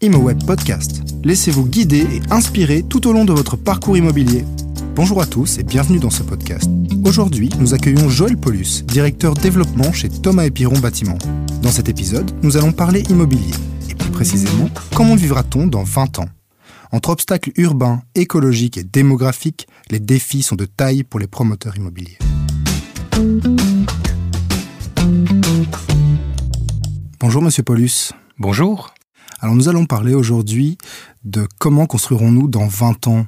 ImoWeb Podcast. Laissez-vous guider et inspirer tout au long de votre parcours immobilier. Bonjour à tous et bienvenue dans ce podcast. Aujourd'hui, nous accueillons Joël Paulus, directeur développement chez Thomas Epiron Bâtiment. Dans cet épisode, nous allons parler immobilier et plus précisément, comment vivra-t-on dans 20 ans? Entre obstacles urbains, écologiques et démographiques, les défis sont de taille pour les promoteurs immobiliers. Bonjour Monsieur Paulus. Bonjour. Alors nous allons parler aujourd'hui de comment construirons-nous dans 20 ans.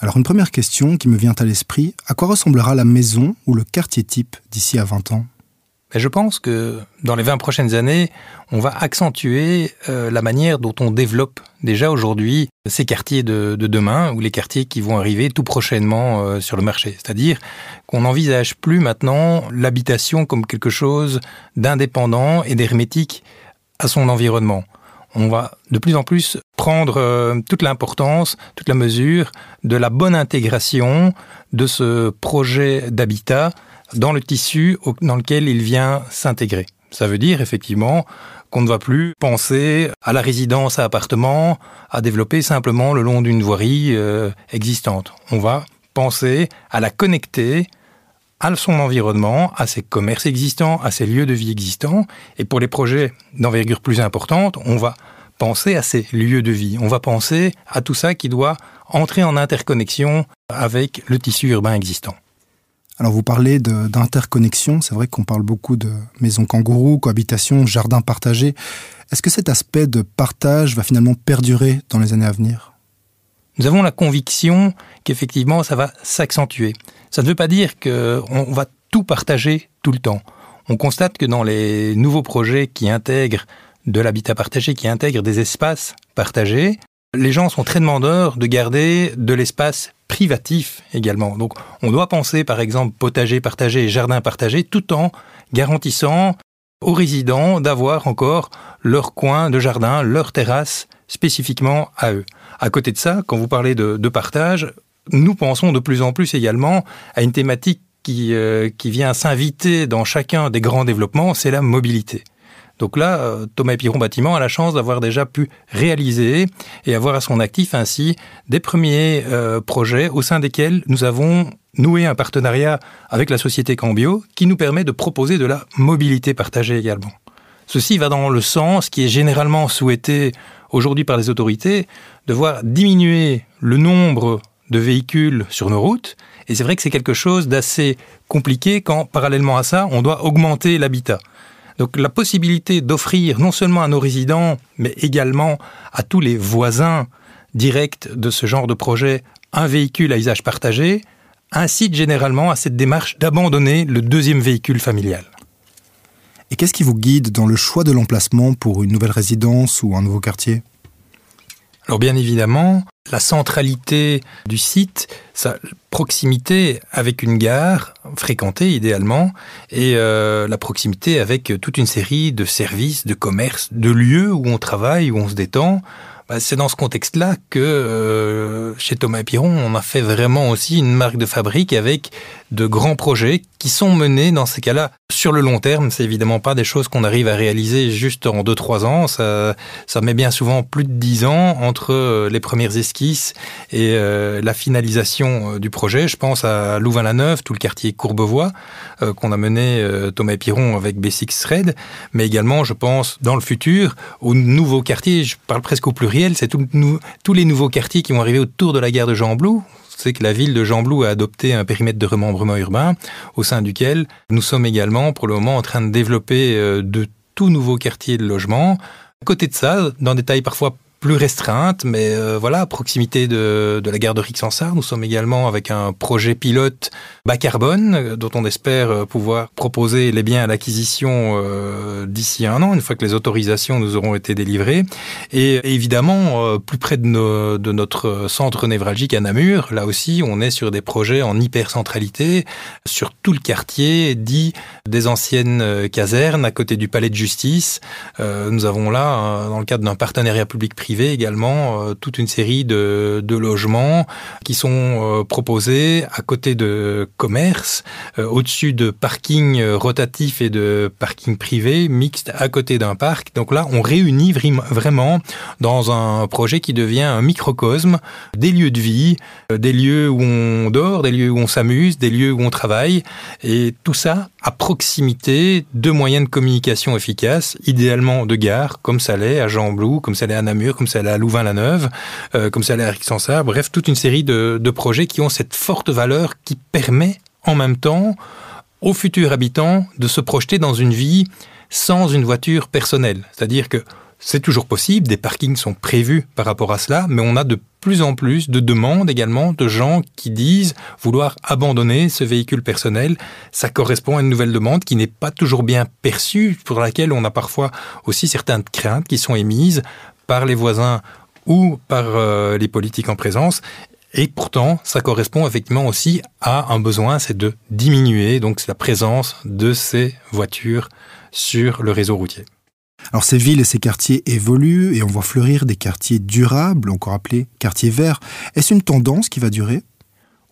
Alors une première question qui me vient à l'esprit, à quoi ressemblera la maison ou le quartier type d'ici à 20 ans? Je pense que dans les 20 prochaines années, on va accentuer euh, la manière dont on développe déjà aujourd'hui ces quartiers de, demain ou les quartiers qui vont arriver tout prochainement euh, sur le marché. C'est-à-dire qu'on n'envisage plus maintenant l'habitation comme quelque chose d'indépendant et d'hermétique à son environnement on va de plus en plus prendre euh, toute l'importance, toute la mesure de la bonne intégration de ce projet d'habitat dans le tissu dans lequel il vient s'intégrer. Ça veut dire effectivement qu'on ne va plus penser à la résidence à appartement, à développer simplement le long d'une voirie euh, existante. On va penser à la connecter à son environnement, à ses commerces existants, à ses lieux de vie existants. Et pour les projets d'envergure plus importante, on va penser à ces lieux de vie. On va penser à tout ça qui doit entrer en interconnexion avec le tissu urbain existant. Alors vous parlez d'interconnexion, c'est vrai qu'on parle beaucoup de maisons kangourous, cohabitation, jardins partagés. Est-ce que cet aspect de partage va finalement perdurer dans les années à venir? Nous avons la conviction qu'effectivement ça va s'accentuer. Ça ne veut pas dire qu'on va tout partager tout le temps. On constate que dans les nouveaux projets qui intègrent de l'habitat partagé, qui intègrent des espaces partagés, les gens sont très demandeurs de garder de l'espace privatif également. Donc on doit penser par exemple potager partagé et jardin partagé tout en garantissant aux résidents d'avoir encore leur coin de jardin, leur terrasse spécifiquement à eux. À côté de ça, quand vous parlez de, de partage, nous pensons de plus en plus également à une thématique qui, euh, qui vient s'inviter dans chacun des grands développements, c'est la mobilité. Donc là, euh, Thomas Piron Bâtiment a la chance d'avoir déjà pu réaliser et avoir à son actif ainsi des premiers euh, projets au sein desquels nous avons noué un partenariat avec la société Cambio qui nous permet de proposer de la mobilité partagée également. Ceci va dans le sens qui est généralement souhaité aujourd'hui par les autorités de voir diminuer le nombre de véhicules sur nos routes. Et c'est vrai que c'est quelque chose d'assez compliqué quand, parallèlement à ça, on doit augmenter l'habitat. Donc la possibilité d'offrir non seulement à nos résidents, mais également à tous les voisins directs de ce genre de projet un véhicule à usage partagé, incite généralement à cette démarche d'abandonner le deuxième véhicule familial. Et qu'est-ce qui vous guide dans le choix de l'emplacement pour une nouvelle résidence ou un nouveau quartier? Alors bien évidemment, la centralité du site, sa proximité avec une gare fréquentée idéalement, et euh, la proximité avec toute une série de services, de commerces, de lieux où on travaille, où on se détend, c'est dans ce contexte-là que euh, chez Thomas Piron, on a fait vraiment aussi une marque de fabrique avec de grands projets qui sont menés dans ces cas-là sur le long terme. C'est évidemment pas des choses qu'on arrive à réaliser juste en 2-3 ans. Ça, met bien souvent plus de 10 ans entre euh, les premières esquisses et euh, la finalisation du projet. Je pense à Louvain-la-Neuve, tout le quartier Courbevoie qu'on a mené Thomas Piron avec B6 Thread, mais également, je pense, dans le futur, aux nouveaux quartiers, je parle presque au pluriel, c'est tous les nouveaux quartiers qui vont arriver autour de la gare de Jean-Blou c'est que la ville de Jean-Blou a adopté un périmètre de remembrement urbain au sein duquel nous sommes également pour le moment en train de développer euh, de tout nouveaux quartiers de logement. À côté de ça, dans des tailles parfois plus restreinte, mais euh, voilà, à proximité de, de la gare de Rixensart. Nous sommes également avec un projet pilote bas carbone, euh, dont on espère euh, pouvoir proposer les biens à l'acquisition euh, d'ici un an, une fois que les autorisations nous auront été délivrées. Et évidemment, plus près de, nos, de notre centre névralgique à Namur, là aussi, on est sur des projets en hyper-centralité, sur tout le quartier, dit des anciennes casernes, à côté du palais de justice. nous avons là, dans le cadre d'un partenariat public-privé, également euh, toute une série de, de, logements qui sont euh, proposés à côté de commerces, euh, au-dessus de parkings rotatifs et de parkings privés mixtes à côté d'un parc. Donc là, on réunit vraiment dans un projet qui devient un microcosme des lieux de vie, des lieux où on dort, des lieux où on s'amuse, des lieux où on travaille, et tout ça à proximité de moyens de communication efficaces, idéalement de gare, comme ça l'est à Jean-Blou, comme ça l'est à Namur, comme ça l'est à Louvain-la-Neuve, euh, comme ça l'est à Rixensart, bref, toute une série de, de projets qui ont cette forte valeur qui permet en même temps aux futurs habitants de se projeter dans une vie sans une voiture personnelle. C'est-à-dire que c'est toujours possible, des parkings sont prévus par rapport à cela, mais on a de plus en plus de demandes également de gens qui disent vouloir abandonner ce véhicule personnel. Ça correspond à une nouvelle demande qui n'est pas toujours bien perçue, pour laquelle on a parfois aussi certaines craintes qui sont émises par les voisins ou par euh, les politiques en présence. Et pourtant, ça correspond effectivement aussi à un besoin, c'est de diminuer donc la présence de ces voitures sur le réseau routier. Alors ces villes et ces quartiers évoluent et on voit fleurir des quartiers durables, encore appelés quartiers verts. Est-ce une tendance qui va durer?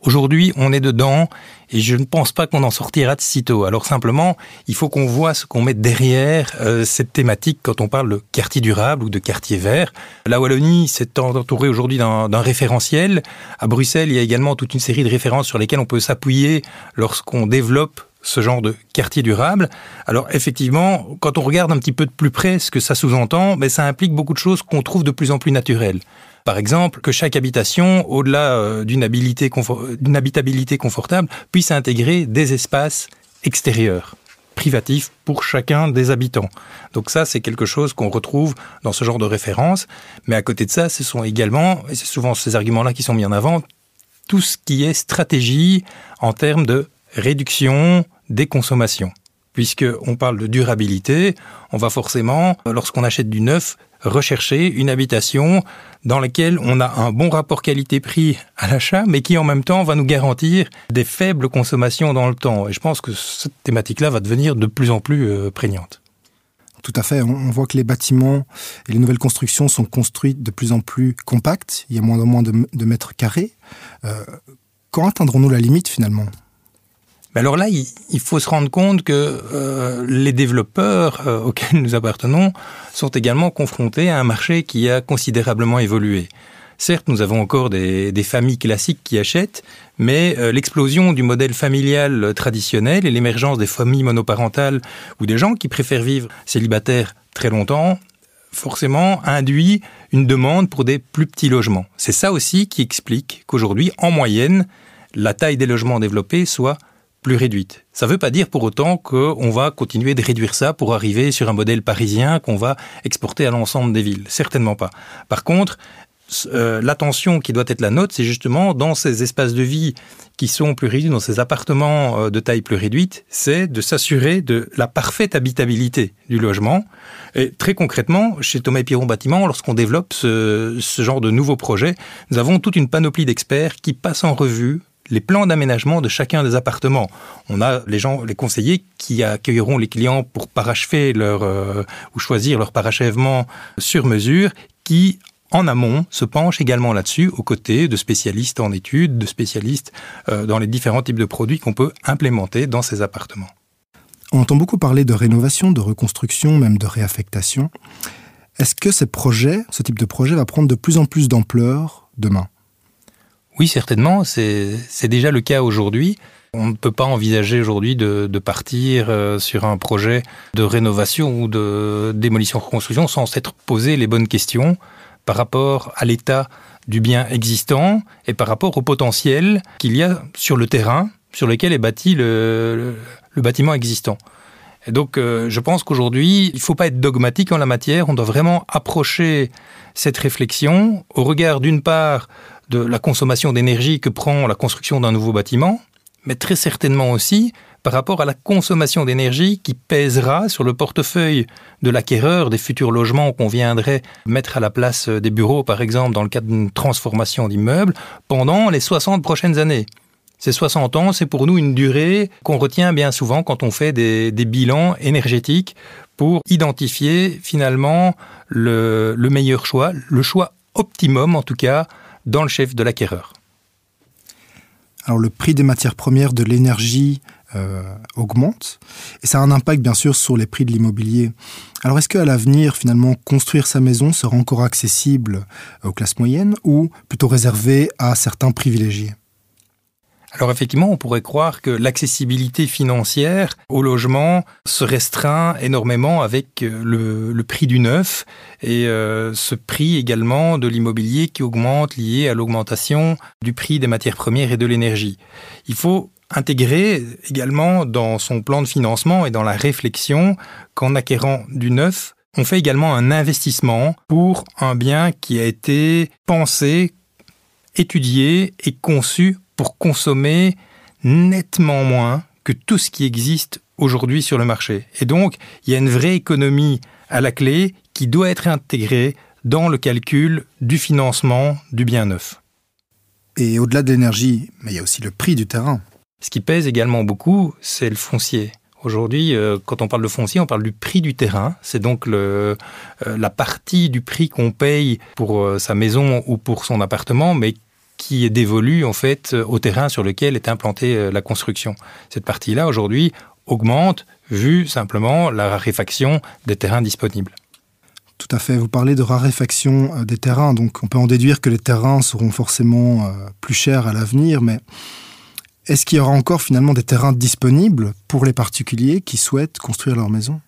Aujourd'hui, on est dedans et je ne pense pas qu'on en sortira de sitôt. Alors simplement, il faut qu'on voit ce qu'on met derrière euh, cette thématique quand on parle de quartier durable ou de quartier vert. La Wallonie s'est entourée aujourd'hui d'un référentiel. À Bruxelles, il y a également toute une série de références sur lesquelles on peut s'appuyer lorsqu'on développe ce genre de quartier durable. Alors effectivement, quand on regarde un petit peu de plus près ce que ça sous-entend, mais ça implique beaucoup de choses qu'on trouve de plus en plus naturelles. Par exemple, que chaque habitation, au-delà euh, d'une habitabilité confortable, puisse intégrer des espaces extérieurs privatifs pour chacun des habitants. Donc ça, c'est quelque chose qu'on retrouve dans ce genre de référence. Mais à côté de ça, ce sont également, et c'est souvent ces arguments-là qui sont mis en avant, tout ce qui est stratégie en termes de réduction des consommations. Puisqu'on parle de durabilité, on va forcément, lorsqu'on achète du neuf, rechercher une habitation dans laquelle on a un bon rapport qualité-prix à l'achat, mais qui en même temps va nous garantir des faibles consommations dans le temps. Et je pense que cette thématique-là va devenir de plus en plus euh, prégnante. Tout à fait. On voit que les bâtiments et les nouvelles constructions sont construites de plus en plus compactes. Il y a moins en moins de, mètres carrés. Euh, quand atteindrons-nous la limite finalement? Alors là, il faut se rendre compte que euh, les développeurs euh, auxquels nous appartenons sont également confrontés à un marché qui a considérablement évolué. Certes, nous avons encore des, familles classiques qui achètent, mais euh, l'explosion du modèle familial traditionnel et l'émergence des familles monoparentales ou des gens qui préfèrent vivre célibataires très longtemps, forcément induit une demande pour des plus petits logements. C'est ça aussi qui explique qu'aujourd'hui, en moyenne, la taille des logements développés soit plus réduite. Ça ne veut pas dire pour autant qu'on va continuer de réduire ça pour arriver sur un modèle parisien qu'on va exporter à l'ensemble des villes. Certainement pas. Par contre, euh, l'attention qui doit être la nôtre, c'est justement dans ces espaces de vie qui sont plus réduits, dans ces appartements euh, de taille plus réduite, c'est de s'assurer de la parfaite habitabilité du logement. Et très concrètement, chez Thomas et Piron Bâtiment, lorsqu'on développe ce, ce genre de nouveaux projets, nous avons toute une panoplie d'experts qui passent en revue les plans d'aménagement de chacun des appartements. On a les gens, les conseillers qui accueilleront les clients pour parachever leur euh, ou choisir leur parachèvement sur mesure, qui en amont se penchent également là-dessus, aux côtés de spécialistes en études, de spécialistes euh, dans les différents types de produits qu'on peut implémenter dans ces appartements. On entend beaucoup parler de rénovation, de reconstruction, même de réaffectation. Est-ce que ces projets, ce type de projet va prendre de plus en plus d'ampleur demain? Oui, certainement. C'est déjà le cas aujourd'hui. On ne peut pas envisager aujourd'hui de, partir euh, sur un projet de rénovation ou de démolition-reconstruction sans s'être posé les bonnes questions par rapport à l'état du bien existant et par rapport au potentiel qu'il y a sur le terrain sur lequel est bâti le, bâtiment existant. Donc, euh, je pense qu'aujourd'hui, il ne faut pas être dogmatique en la matière. On doit vraiment approcher cette réflexion au regard, d'une part, de la consommation d'énergie que prend la construction d'un nouveau bâtiment, mais très certainement aussi par rapport à la consommation d'énergie qui pèsera sur le portefeuille de l'acquéreur des futurs logements qu'on viendrait mettre à la place des bureaux, par exemple, dans le cadre d'une transformation d'immeuble, pendant les 60 prochaines années. Ces 60 ans, c'est pour nous une durée qu'on retient bien souvent quand on fait des, bilans énergétiques pour identifier finalement le, le meilleur choix, le choix optimum en tout cas dans le chef de l'acquéreur. Alors le prix des matières premières de l'énergie euh, augmente et ça a un impact bien sûr sur les prix de l'immobilier. Alors est-ce qu'à l'avenir finalement construire sa maison sera encore accessible aux classes moyennes ou plutôt réservé à certains privilégiés? Alors effectivement, on pourrait croire que l'accessibilité financière au logement se restreint énormément avec euh, le, prix du neuf et euh, ce prix également de l'immobilier qui augmente lié à l'augmentation du prix des matières premières et de l'énergie. Il faut intégrer également dans son plan de financement et dans la réflexion qu'en acquérant du neuf, on fait également un investissement pour un bien qui a été pensé, étudié et conçu pour consommer nettement moins que tout ce qui existe aujourd'hui sur le marché. Et donc, il y a une vraie économie à la clé qui doit être intégrée dans le calcul du financement du bien neuf. Et au-delà de l'énergie, mais il y a aussi le prix du terrain. Ce qui pèse également beaucoup, c'est le foncier. Aujourd'hui, euh, quand on parle de foncier, on parle du prix du terrain. C'est donc le, euh, la partie du prix qu'on paye pour euh, sa maison ou pour son appartement, mais qui est dévolue en fait au terrain sur lequel est implantée euh, la construction. Cette partie-là aujourd'hui augmente vu simplement la raréfaction des terrains disponibles. Tout à fait. Vous parlez de raréfaction euh, des terrains, donc on peut en déduire que les terrains seront forcément euh, plus chers à l'avenir, mais est-ce qu'il y aura encore finalement des terrains disponibles pour les particuliers qui souhaitent construire leur maison?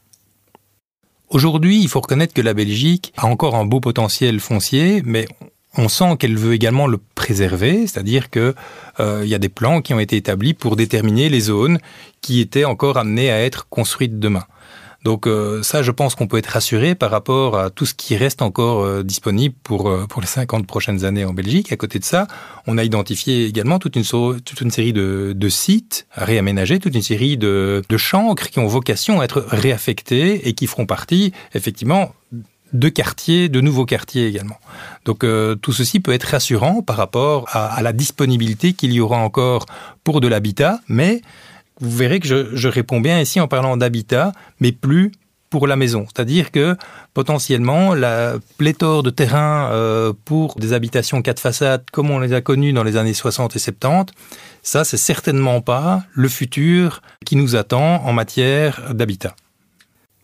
Aujourd'hui, il faut reconnaître que la Belgique a encore un beau potentiel foncier, mais on sent qu'elle veut également le préserver, c'est-à-dire qu'il euh, y a des plans qui ont été établis pour déterminer les zones qui étaient encore amenées à être construites demain. Donc euh, ça, je pense qu'on peut être rassuré par rapport à tout ce qui reste encore euh, disponible pour, pour les 50 prochaines années en Belgique. À côté de ça, on a identifié également toute une, toute une série de, de sites à réaménager, toute une série de, de chancres qui ont vocation à être réaffectés et qui feront partie, effectivement, de quartiers, de nouveaux quartiers également. Donc euh, tout ceci peut être rassurant par rapport à, la disponibilité qu'il y aura encore pour de l'habitat, mais vous verrez que je, réponds bien ici en parlant d'habitat, mais plus pour la maison. C'est-à-dire que potentiellement la pléthore de terrains euh, pour des habitations quatre façades comme on les a connues dans les années 60 et 70, ça c'est certainement pas le futur qui nous attend en matière d'habitat.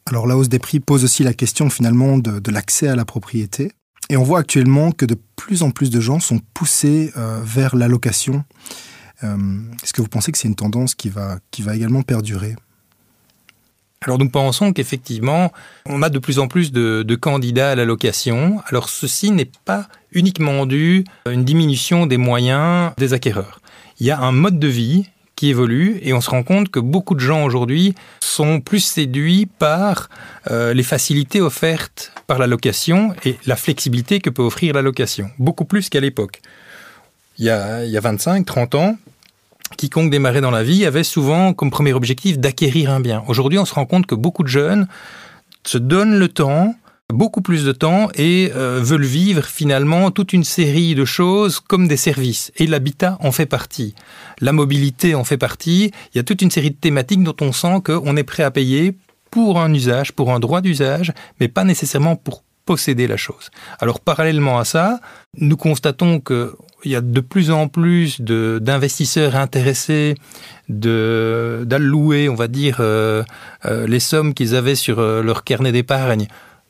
Alors la hausse des prix pose aussi la question finalement de, l'accès à la propriété. Et on voit actuellement que de plus en plus de gens sont poussés euh, vers la location. Euh, est-ce que vous pensez que c'est une tendance qui va, qui va également perdurer? Alors nous pensons qu'effectivement, on a de plus en plus de, de, candidats à la location. Alors ceci n'est pas uniquement dû à une diminution des moyens des acquéreurs. Il y a un mode de vie qui évolue et on se rend compte que beaucoup de gens aujourd'hui sont plus séduits par euh, les facilités offertes par la location et la flexibilité que peut offrir la location, beaucoup plus qu'à l'époque. Il y a, il y a 25, 30 ans, quiconque démarrait dans la vie avait souvent comme premier objectif d'acquérir un bien. Aujourd'hui, on se rend compte que beaucoup de jeunes se donnent le temps beaucoup plus de temps et euh, veulent vivre finalement toute une série de choses comme des services. Et l'habitat en fait partie. La mobilité en fait partie. Il y a toute une série de thématiques dont on sent qu'on est prêt à payer pour un usage, pour un droit d'usage, mais pas nécessairement pour posséder la chose. Alors parallèlement à ça, nous constatons qu'il y a de plus en plus d'investisseurs intéressés d'allouer, on va dire, euh, euh, les sommes qu'ils avaient sur leur carnet d'épargne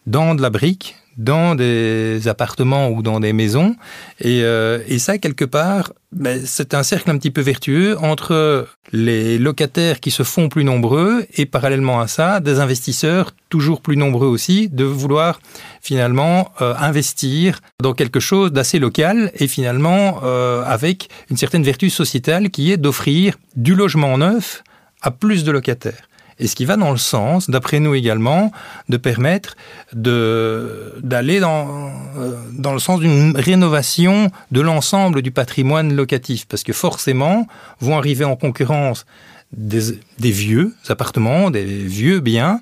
dans de la brique, dans des appartements ou dans des maisons. Et, euh, ça, quelque part, ben, c'est un cercle un petit peu vertueux entre les locataires qui se font plus nombreux et parallèlement à ça, des investisseurs toujours plus nombreux aussi de vouloir finalement euh, investir dans quelque chose d'assez local et finalement euh, avec une certaine vertu sociétale qui est d'offrir du logement neuf à plus de locataires et ce qui va dans le sens, d'après nous également, de permettre d'aller dans, euh, dans le sens d'une rénovation de l'ensemble du patrimoine locatif, parce que forcément vont arriver en concurrence des, vieux appartements, des vieux biens,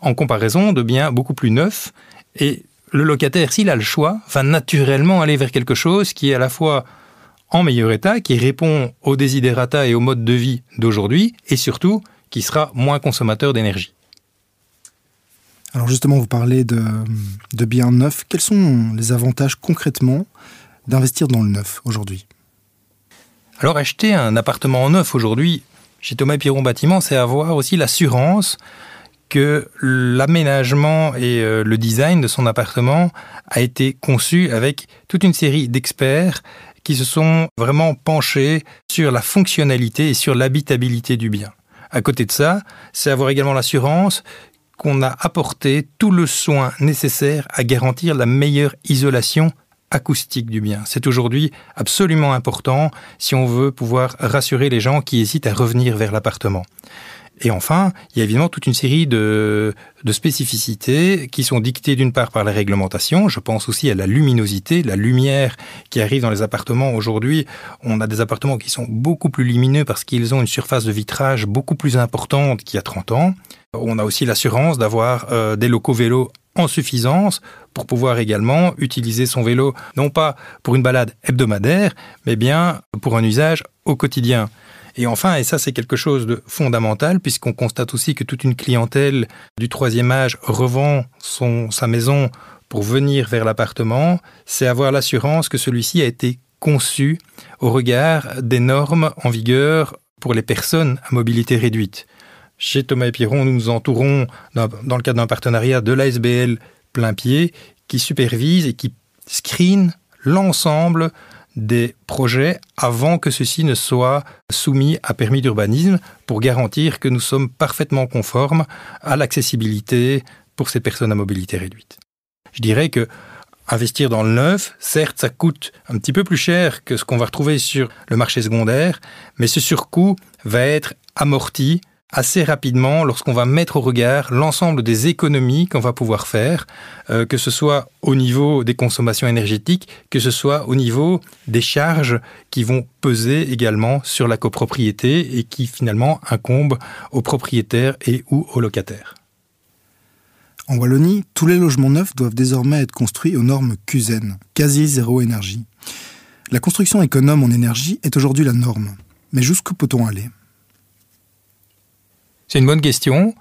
en comparaison de biens beaucoup plus neufs, et le locataire, s'il a le choix, va naturellement aller vers quelque chose qui est à la fois en meilleur état, qui répond aux desiderata et au mode de vie d'aujourd'hui, et surtout qui sera moins consommateur d'énergie. Alors justement, vous parlez de, de biens neufs. Quels sont les avantages concrètement d'investir dans le neuf aujourd'hui? Alors acheter un appartement neuf aujourd'hui chez Thomas Piron Bâtiment, c'est avoir aussi l'assurance que l'aménagement et euh, le design de son appartement a été conçu avec toute une série d'experts qui se sont vraiment penchés sur la fonctionnalité et sur l'habitabilité du bien. À côté de ça, c'est avoir également l'assurance qu'on a apporté tout le soin nécessaire à garantir la meilleure isolation acoustique du bien. C'est aujourd'hui absolument important si on veut pouvoir rassurer les gens qui hésitent à revenir vers l'appartement. Et enfin, il y a évidemment toute une série de, spécificités qui sont dictées d'une part par la réglementation. Je pense aussi à la luminosité, la lumière qui arrive dans les appartements. Aujourd'hui, on a des appartements qui sont beaucoup plus lumineux parce qu'ils ont une surface de vitrage beaucoup plus importante qu'il y a 30 ans. On a aussi l'assurance d'avoir euh, des locaux vélos en suffisance pour pouvoir également utiliser son vélo, non pas pour une balade hebdomadaire, mais bien pour un usage au quotidien. Et enfin, et ça c'est quelque chose de fondamental, puisqu'on constate aussi que toute une clientèle du troisième âge revend son, sa maison pour venir vers l'appartement, c'est avoir l'assurance que celui-ci a été conçu au regard des normes en vigueur pour les personnes à mobilité réduite. Chez Thomas et Piron, nous nous entourons, dans, dans le cadre d'un partenariat, de l'ASBL plein pied, qui supervise et qui screen l'ensemble des projets avant que ceux-ci ne soient soumis à permis d'urbanisme pour garantir que nous sommes parfaitement conformes à l'accessibilité pour ces personnes à mobilité réduite. Je dirais que investir dans le neuf, certes, ça coûte un petit peu plus cher que ce qu'on va retrouver sur le marché secondaire, mais ce surcoût va être amorti assez rapidement lorsqu'on va mettre au regard l'ensemble des économies qu'on va pouvoir faire, euh, que ce soit au niveau des consommations énergétiques, que ce soit au niveau des charges qui vont peser également sur la copropriété et qui finalement incombent aux propriétaires et ou aux locataires. En Wallonie, tous les logements neufs doivent désormais être construits aux normes CUSEN, quasi zéro énergie. La construction économe en énergie est aujourd'hui la norme. Mais jusqu'où peut-on aller? C'est une bonne question.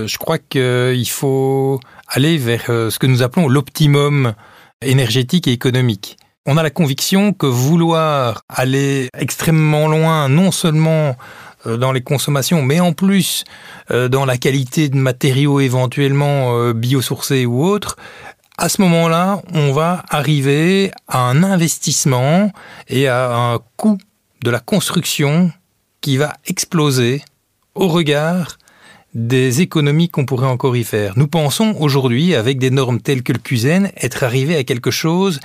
Euh, je crois qu'il faut aller vers euh, ce que nous appelons l'optimum énergétique et économique. On a la conviction que vouloir aller extrêmement loin, non seulement euh, dans les consommations, mais en plus dans la qualité de matériaux éventuellement biosourcés ou autres, à ce moment-là, on va arriver à un investissement et à un coût de la construction qui va exploser au regard des économies qu'on pourrait encore y faire. Nous pensons aujourd'hui, avec des normes telles que le CUSEN, être arrivé à quelque chose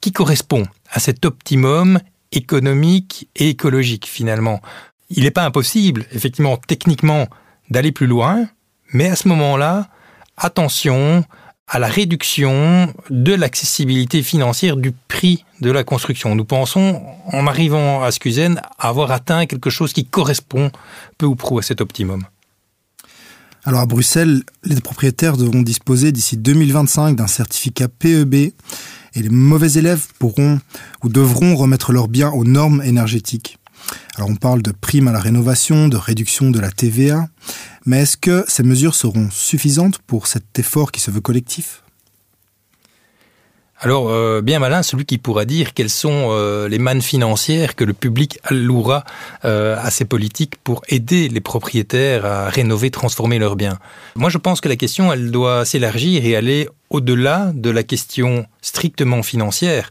qui correspond à cet optimum économique et écologique finalement. Il n'est pas impossible, effectivement, techniquement, d'aller plus loin, mais à ce moment-là, attention à la réduction de l'accessibilité financière du prix de la construction. Nous pensons, en arrivant à Scusen, avoir atteint quelque chose qui correspond peu ou prou à cet optimum. Alors à Bruxelles, les propriétaires devront disposer d'ici 2025 d'un certificat PEB et les mauvais élèves pourront ou devront remettre leurs biens aux normes énergétiques. Alors on parle de primes à la rénovation, de réduction de la TVA, mais est-ce que ces mesures seront suffisantes pour cet effort qui se veut collectif? Alors, euh, bien malin, celui qui pourra dire quelles sont euh, les mannes financières que le public allouera euh, à ces politiques pour aider les propriétaires à rénover, transformer leurs biens. Moi, je pense que la question, elle doit s'élargir et aller au-delà de la question strictement financière.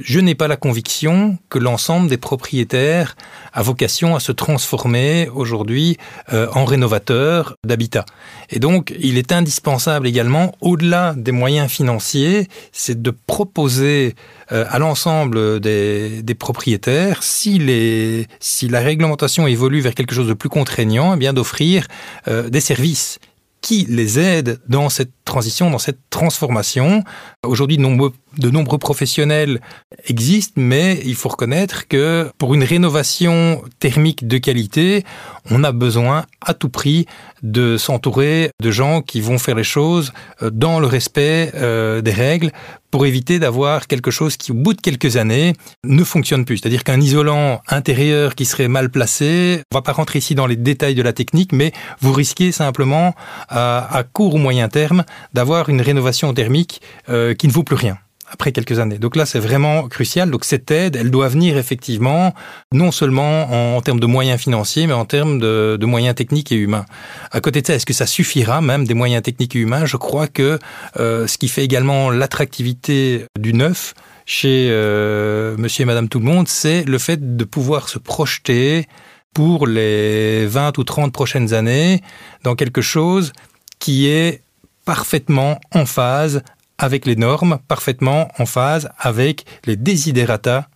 Je n'ai pas la conviction que l'ensemble des propriétaires a vocation à se transformer aujourd'hui euh, en rénovateurs d'habitat. Et donc, il est indispensable également, au-delà des moyens financiers, c'est de proposer euh, à l'ensemble des, propriétaires, si la réglementation évolue vers quelque chose de plus contraignant, eh bien d'offrir euh, des services qui les aident dans cette transition, dans cette transformation. Aujourd'hui, de nombreux, professionnels existent, mais il faut reconnaître que pour une rénovation thermique de qualité, on a besoin à tout prix de s'entourer de gens qui vont faire les choses euh, dans le respect euh, des règles pour éviter d'avoir quelque chose qui, au bout de quelques années, ne fonctionne plus. C'est-à-dire qu'un isolant intérieur qui serait mal placé, on va pas rentrer ici dans les détails de la technique, mais vous risquez simplement, à, à court ou moyen terme, d'avoir une rénovation thermique euh, qui ne vaut plus rien après quelques années. Donc là, c'est vraiment crucial. Donc cette aide, elle doit venir effectivement non seulement en, termes de moyens financiers, mais en termes de, moyens techniques et humains. À côté de ça, est-ce que ça suffira même des moyens techniques et humains? Je crois que euh, ce qui fait également l'attractivité du neuf chez euh, Monsieur et Madame tout le monde, c'est le fait de pouvoir se projeter pour les 20 ou 30 prochaines années dans quelque chose qui est parfaitement en phase avec les normes, parfaitement en phase avec les desiderata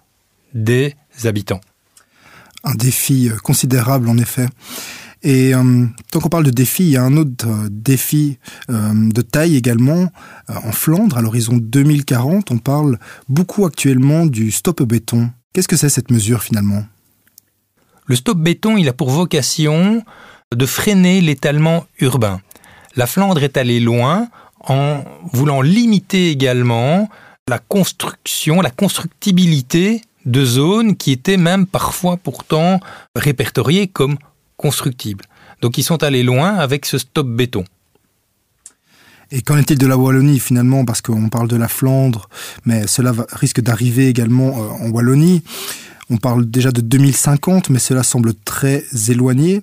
des habitants. Un défi euh, considérable en effet. Et euh, tant qu'on parle de défi, il y a un autre euh, défi euh, de taille également euh, en Flandre. À l'horizon 2040, on parle beaucoup actuellement du stop béton. Qu'est-ce que c'est cette mesure finalement? Le stop béton, il a pour vocation de freiner l'étalement urbain. La Flandre est allée loin en voulant limiter également la construction, la constructibilité de zones qui étaient même parfois pourtant répertoriées comme constructibles. Donc ils sont allés loin avec ce stop béton. Et qu'en est-il de la Wallonie finalement? Parce qu'on parle de la Flandre, mais cela risque d'arriver également euh, en Wallonie. On parle déjà de 2050, mais cela semble très éloigné.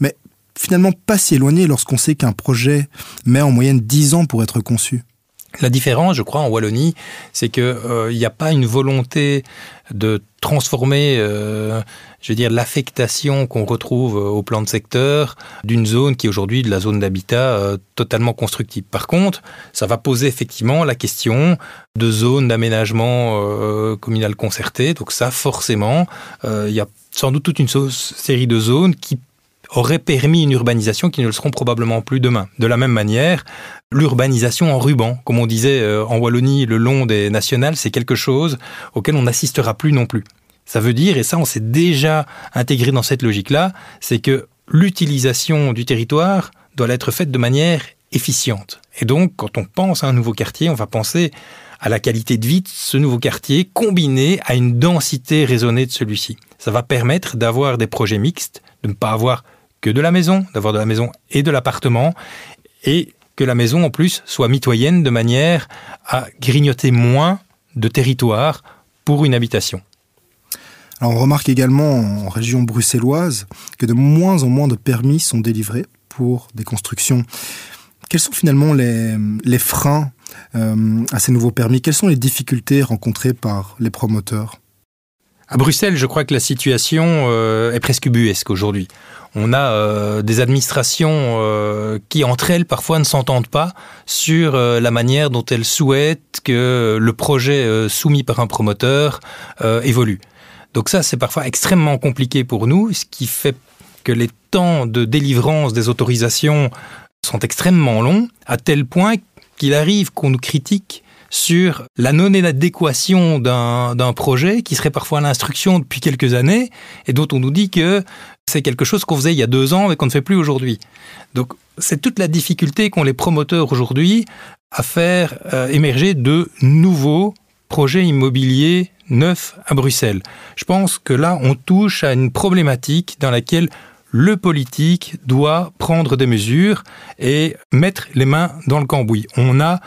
Mais finalement pas si éloigné lorsqu'on sait qu'un projet met en moyenne 10 ans pour être conçu. La différence, je crois, en Wallonie, c'est n'y euh, a pas une volonté de transformer, euh, je veux dire, l'affectation qu'on retrouve au plan de secteur d'une zone qui est aujourd'hui de la zone d'habitat euh, totalement constructive. Par contre, ça va poser effectivement la question de zones d'aménagement euh, communal concerté. Donc ça, forcément, euh, il y a sans doute toute une série de zones qui aurait permis une urbanisation qui ne le seront probablement plus demain. De la même manière, l'urbanisation en ruban, comme on disait euh, en Wallonie le long des nationales, c'est quelque chose auquel on n'assistera plus non plus. Ça veut dire, et ça on s'est déjà intégré dans cette logique-là, c'est que l'utilisation du territoire doit être faite de manière efficiente. Et donc, quand on pense à un nouveau quartier, on va penser à la qualité de vie de ce nouveau quartier combiné à une densité raisonnée de celui-ci. Ça va permettre d'avoir des projets mixtes, de ne pas avoir que de la maison, d'avoir de la maison et de l'appartement, et que la maison en plus soit mitoyenne de manière à grignoter moins de territoire pour une habitation. Alors on remarque également en région bruxelloise que de moins en moins de permis sont délivrés pour des constructions. Quels sont finalement les, freins euh, à ces nouveaux permis? Quelles sont les difficultés rencontrées par les promoteurs? À Bruxelles, je crois que la situation euh, est presque buesque aujourd'hui on a euh, des administrations euh, qui entre elles parfois ne s'entendent pas sur la manière dont elles souhaitent que le projet soumis par un promoteur évolue. Donc ça c'est parfois extrêmement compliqué pour nous, ce qui fait que les temps de délivrance des autorisations sont extrêmement longs, à tel point qu'il arrive qu'on nous critique sur la non-adéquation d'un projet qui serait parfois l'instruction depuis quelques années et dont on nous dit que c'est quelque chose qu'on faisait il y a deux ans et qu'on ne fait plus aujourd'hui. Donc c'est toute la difficulté qu'ont les promoteurs aujourd'hui à faire euh, émerger de nouveaux projets immobiliers neufs à Bruxelles. Je pense que là on touche à une problématique dans laquelle le politique doit prendre des mesures et mettre les mains dans le cambouis. On a,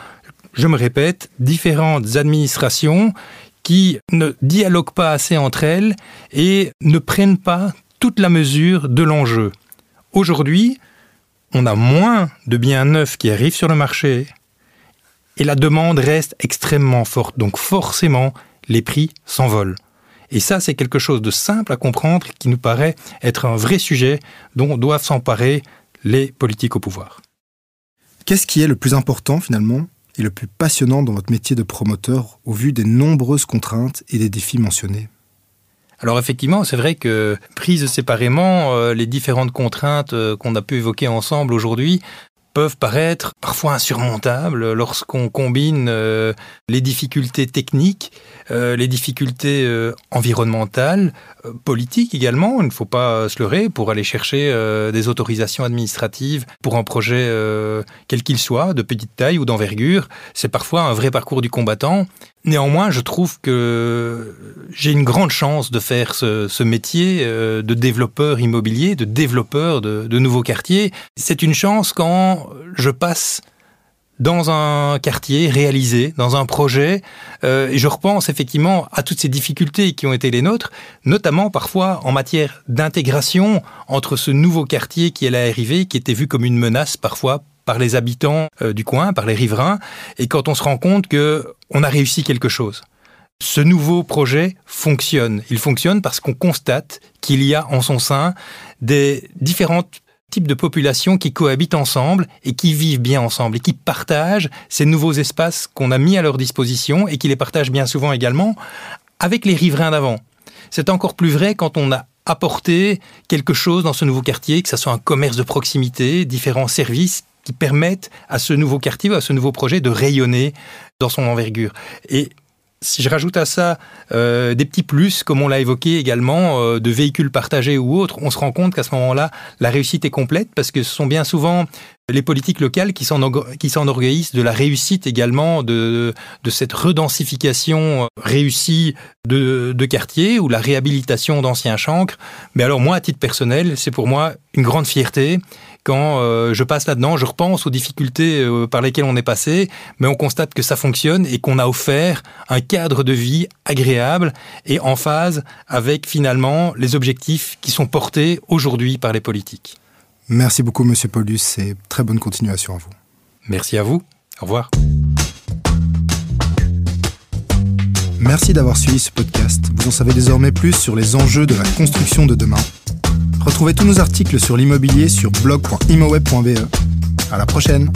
je me répète, différentes administrations qui ne dialoguent pas assez entre elles et ne prennent pas toute la mesure de l'enjeu. Aujourd'hui, on a moins de biens neufs qui arrivent sur le marché et la demande reste extrêmement forte. Donc forcément, les prix s'envolent. Et ça, c'est quelque chose de simple à comprendre qui nous paraît être un vrai sujet dont doivent s'emparer les politiques au pouvoir. Qu'est-ce qui est le plus important finalement et le plus passionnant dans votre métier de promoteur au vu des nombreuses contraintes et des défis mentionnés. Alors effectivement, c'est vrai que prises séparément, euh, les différentes contraintes euh, qu'on a pu évoquer ensemble aujourd'hui peuvent paraître parfois insurmontables lorsqu'on combine euh, les difficultés techniques, euh, les difficultés euh, environnementales, politiques également. Il ne faut pas se leurrer pour aller chercher des autorisations administratives pour un projet quel qu'il soit, de petite taille ou d'envergure. C'est parfois un vrai parcours du combattant. Néanmoins, je trouve que j'ai une grande chance de faire ce, métier de développeur immobilier, de développeur de, nouveaux quartiers. C'est une chance quand je passe dans un quartier réalisé, dans un projet, euh, et je repense effectivement à toutes ces difficultés qui ont été les nôtres, notamment parfois en matière d'intégration entre ce nouveau quartier qui allait arriver, qui était vu comme une menace parfois par les habitants euh, du coin, par les riverains, et quand on se rend compte que on a réussi quelque chose. Ce nouveau projet fonctionne. Il fonctionne parce qu'on constate qu'il y a en son sein des différentes types de populations qui cohabitent ensemble et qui vivent bien ensemble et qui partagent ces nouveaux espaces qu'on a mis à leur disposition et qui les partagent bien souvent également avec les riverains d'avant. C'est encore plus vrai quand on a apporté quelque chose dans ce nouveau quartier, que ce soit un commerce de proximité, différents services qui permettent à ce nouveau quartier, à ce nouveau projet de rayonner dans son envergure. Et si je rajoute à ça euh, des petits plus, comme on l'a évoqué également, euh, de véhicules partagés ou autres, on se rend compte qu'à ce moment-là, la réussite est complète parce que ce sont bien souvent les politiques locales qui s'enorgueillissent de la réussite également de, cette redensification euh, réussie de, de quartiers ou la réhabilitation d'anciens chancres. Mais alors moi, à titre personnel, c'est pour moi une grande fierté quand euh, je passe là-dedans, je repense aux difficultés euh, par lesquelles on est passé, mais on constate que ça fonctionne et qu'on a offert un cadre de vie agréable et en phase avec finalement les objectifs qui sont portés aujourd'hui par les politiques. Merci beaucoup, Monsieur Paulus, et très bonne continuation à vous. Merci à vous. Au revoir. Merci d'avoir suivi ce podcast. Vous en savez désormais plus sur les enjeux de la construction de demain Retrouvez tous nos articles sur l'immobilier sur blog.imoweb.be. À la prochaine!